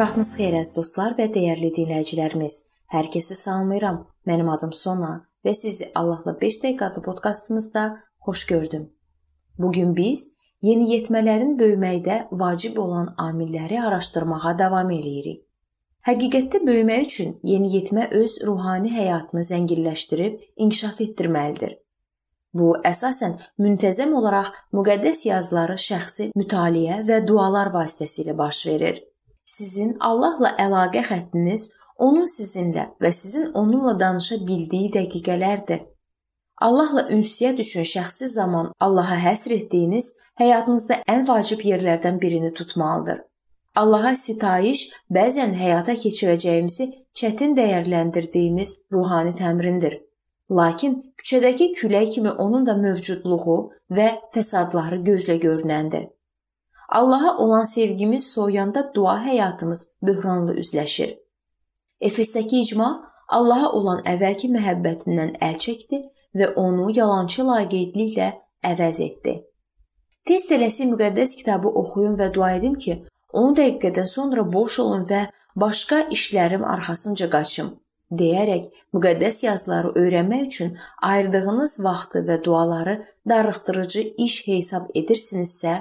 vaxtınız xeyir əziz dostlar və dəyərli dinləyicilərimiz. Hər kəsi salamlayıram. Mənim adım Sona və sizi Allahla 5 dəqiqə adlı podkastımızda xoş gördüm. Bu gün biz yeniyetmələrin böyüməkdə vacib olan amilləri araşdırmağa davam eləyirik. Həqiqətdə böyümək üçün yeniyetmə öz ruhani həyatını zənginləşdirib inkişaf etdirməlidir. Bu əsasən müntəzəm olaraq müqəddəs yazıları şəxsi mütaliə və dualar vasitəsilə baş verir. Sizin Allahla əlaqə xəttiniz onun sizinlə və sizin onunla danışa bildiyi dəqiqələrdir. Allahla ünsiyyət üçün şəxsi zaman Allaha həsr etdiyiniz həyatınızda ən vacib yerlərdən birini tutmalıdır. Allaha sitayiş bəzən həyata keçirəcəyimizi çətin dəyərləndirdiyimiz ruhani təmrindir. Lakin küçədəki külək kimi onun da mövcudluğu və fəsadları gözlə görünəndir. Allaha olan sevgimiz soyuyanda dua həyatımız böhranla üzləşir. Efesdəki icma Allaha olan əvvəlki məhəbbətindən əl çəkdi və onu yalançı laqeydliklə əvəz etdi. Tez tələsi müqəddəs kitabı oxuyun və dua edin ki, 10 dəqiqədən sonra boş olun və başqa işlərim arxasınca qaçım deyərək müqəddəs yazıları öyrənmək üçün ayırdığınız vaxtı və duaları darıxdırıcı iş hesab edirsinizsə,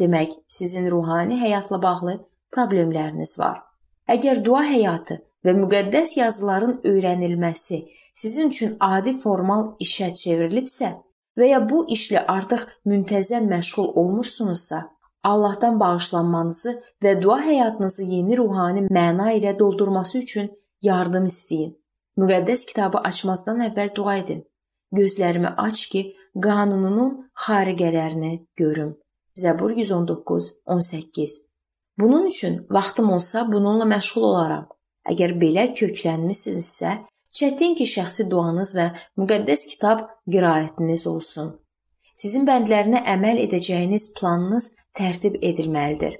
Demək, sizin ruhani həyatla bağlı problemləriniz var. Əgər dua həyatı və müqəddəs yazıların öyrənilməsi sizin üçün adi formal işə çevrilibsə və ya bu işlə artıq müntəzəm məşğul olmursunuzsa, Allahdan bağışlanmanızı və dua həyatınızı yeni ruhani məna ilə doldurması üçün yardım istəyin. Müqəddəs kitabı açmazdan əvvəl dua edin. Gözlərimi aç ki, qanununun xariqələrini görüm. Zəbur 119 18. Bunun üçün vaxtım olsa bununla məşğul olaram. Əgər belə köklənmisinizsə, çətin ki, şəxsi duanız və müqəddəs kitab qiraətiniz olsun. Sizin bəndlərinə əməl edəcəyiniz planınız tərtib edilməlidir.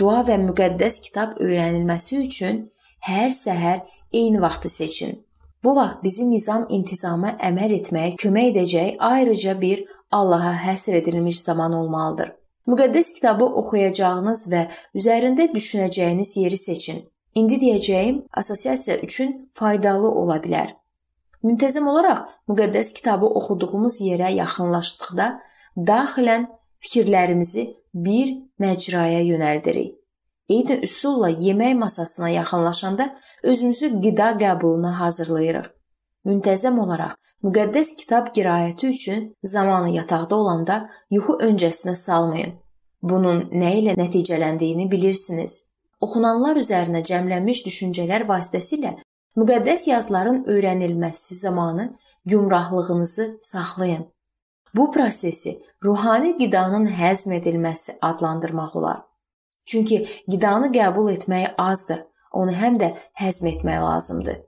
Dua və müqəddəs kitab öyrənilməsi üçün hər səhər eyni vaxtı seçin. Bu vaxt bizi nizam-intizama əməl etməyə kömək edəcək ayrıca bir Allaha həsr edilmiş zaman olmalıdır. Müqəddəs kitabı oxuyacağınız və üzərində düşünəcəyiniz yeri seçin. İndi deyəcəyim assosiasiya üçün faydalı ola bilər. Müntəzəm olaraq müqəddəs kitabı oxuduğumuz yerə yaxınlaşdıqda daxilən fikirlərimizi bir məcraya yönəldirik. Eyni üsulla yemək masasına yaxınlaşanda özümüzü qida qəbuluna hazırlayırıq. Müntəzəm olaraq Müqəddəs kitab qiraəti üçün zamanı yataqda olanda yuxu öncəsinə salmayın. Bunun nə ilə nəticələndiyini bilirsiniz. Oxunanlar üzərinə cəmlənmiş düşüncələr vasitəsilə müqəddəs yazıların öyrənilməsi zamanı gümrahlığınızı saxlayın. Bu prosesi ruhani qidanın həzm edilməsi adlandırmaq olar. Çünki qidanı qəbul etmək azdır, onu həm də həzm etmək lazımdır.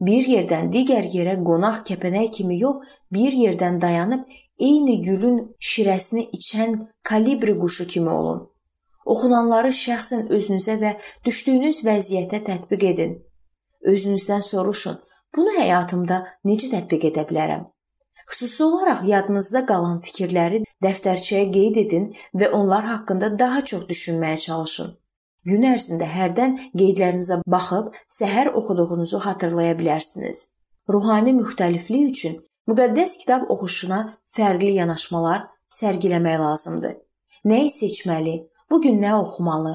Bir yerdən digər yerə qonaq kəpənək kimi yox, bir yerdən dayanıb eyni gülün şirəsini içən kalibri quşu kimi olun. Oxunanları şəxsən özünüzə və düşdüyünüz vəziyyətə tətbiq edin. Özünüzdən soruşun: Bunu həyatımda necə tətbiq edə bilərəm? Xüsusi olaraq yadınızda qalan fikirləri dəftərçəyə qeyd edin və onlar haqqında daha çox düşünməyə çalışın. Gün ərzində hərdən qeydlərinizə baxıb səhər oxuduğunuzu xatırlaya bilərsiniz. Ruhani müxtəliflik üçün müqəddəs kitab oxuşuna fərqli yanaşmalar sərgiləmək lazımdır. Nəyi seçməli? Bu gün nə oxumalı?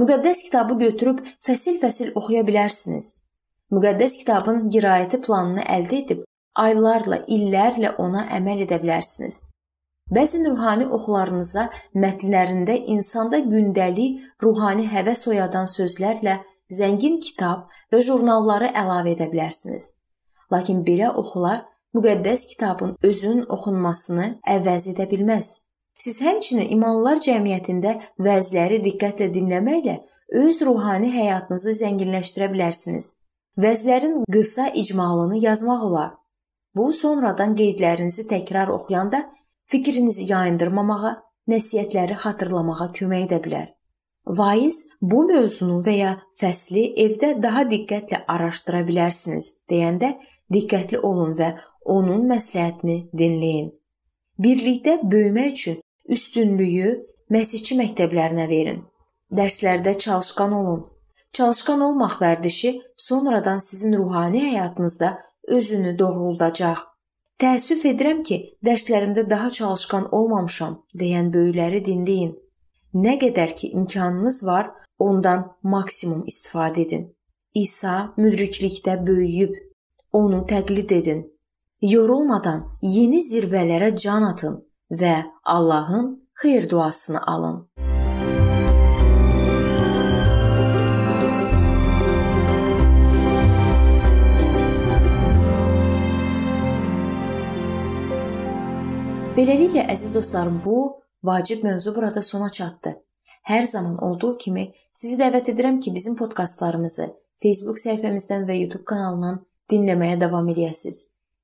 Müqəddəs kitabı götürüb fəsil-fəsil oxuya bilərsiniz. Müqəddəs kitabın qiraəti planını əldə edib aylarla, illərlə ona əməl edə bilərsiniz. Bəzən ruhani oxularınıza mətnlərində insanda gündəlik ruhani həvəs oyadan sözlərlə zəngin kitab və jurnalları əlavə edə bilərsiniz. Lakin belə oxular müqəddəs kitabın özünün oxunmasını əvəz edə bilməz. Siz həmçinin imanlılar cəmiyyətində vəzləri diqqətlə dinləməklə öz ruhani həyatınızı zənginləşdirə bilərsiniz. Vəzlərin qısa icmalını yazmaq olar. Bu sonradan qeydlərinizi təkrar oxuyanda fikrinizi yayındırmamağa, nəsihətləri xatırlamağa kömək edə bilər. Vaiz bu mövzunu və ya fəsli evdə daha diqqətlə araşdıra bilərsiniz deyəndə diqqətli olun və onun məsləhətini dinləyin. Birlikdə böyümək üçün üstünlüyü məsihçi məktəblərinə verin. Dərslərdə çalışqan olun. Çalışqan olmaq vərdişi sonradan sizin ruhani həyatınızda özünü doğruldacaq. Təəssüf edirəm ki, dərslərimdə daha çalışqan olmamışam deyən böyükləri dinləyin. Nə qədər ki imkanınız var, ondan maksimum istifadə edin. İsa müdriklikdə böyüyüb, onu təqlid edin. Yorulmadan yeni zirvələrə can atın və Allahın xeyir duasını alın. Beləliklə əziz dostlarım, bu vacib mövzu burada sona çatdı. Hər zaman olduğu kimi sizi dəvət edirəm ki, bizim podkastlarımızı Facebook səhifəmizdən və YouTube kanalından dinləməyə davam eləyəsiniz.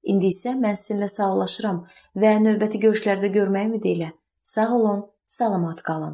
İndi isə mən sizinlə sağollaşıram və növbəti görüşlərdə görməyə ümid ilə sağ olun, salamat qalın.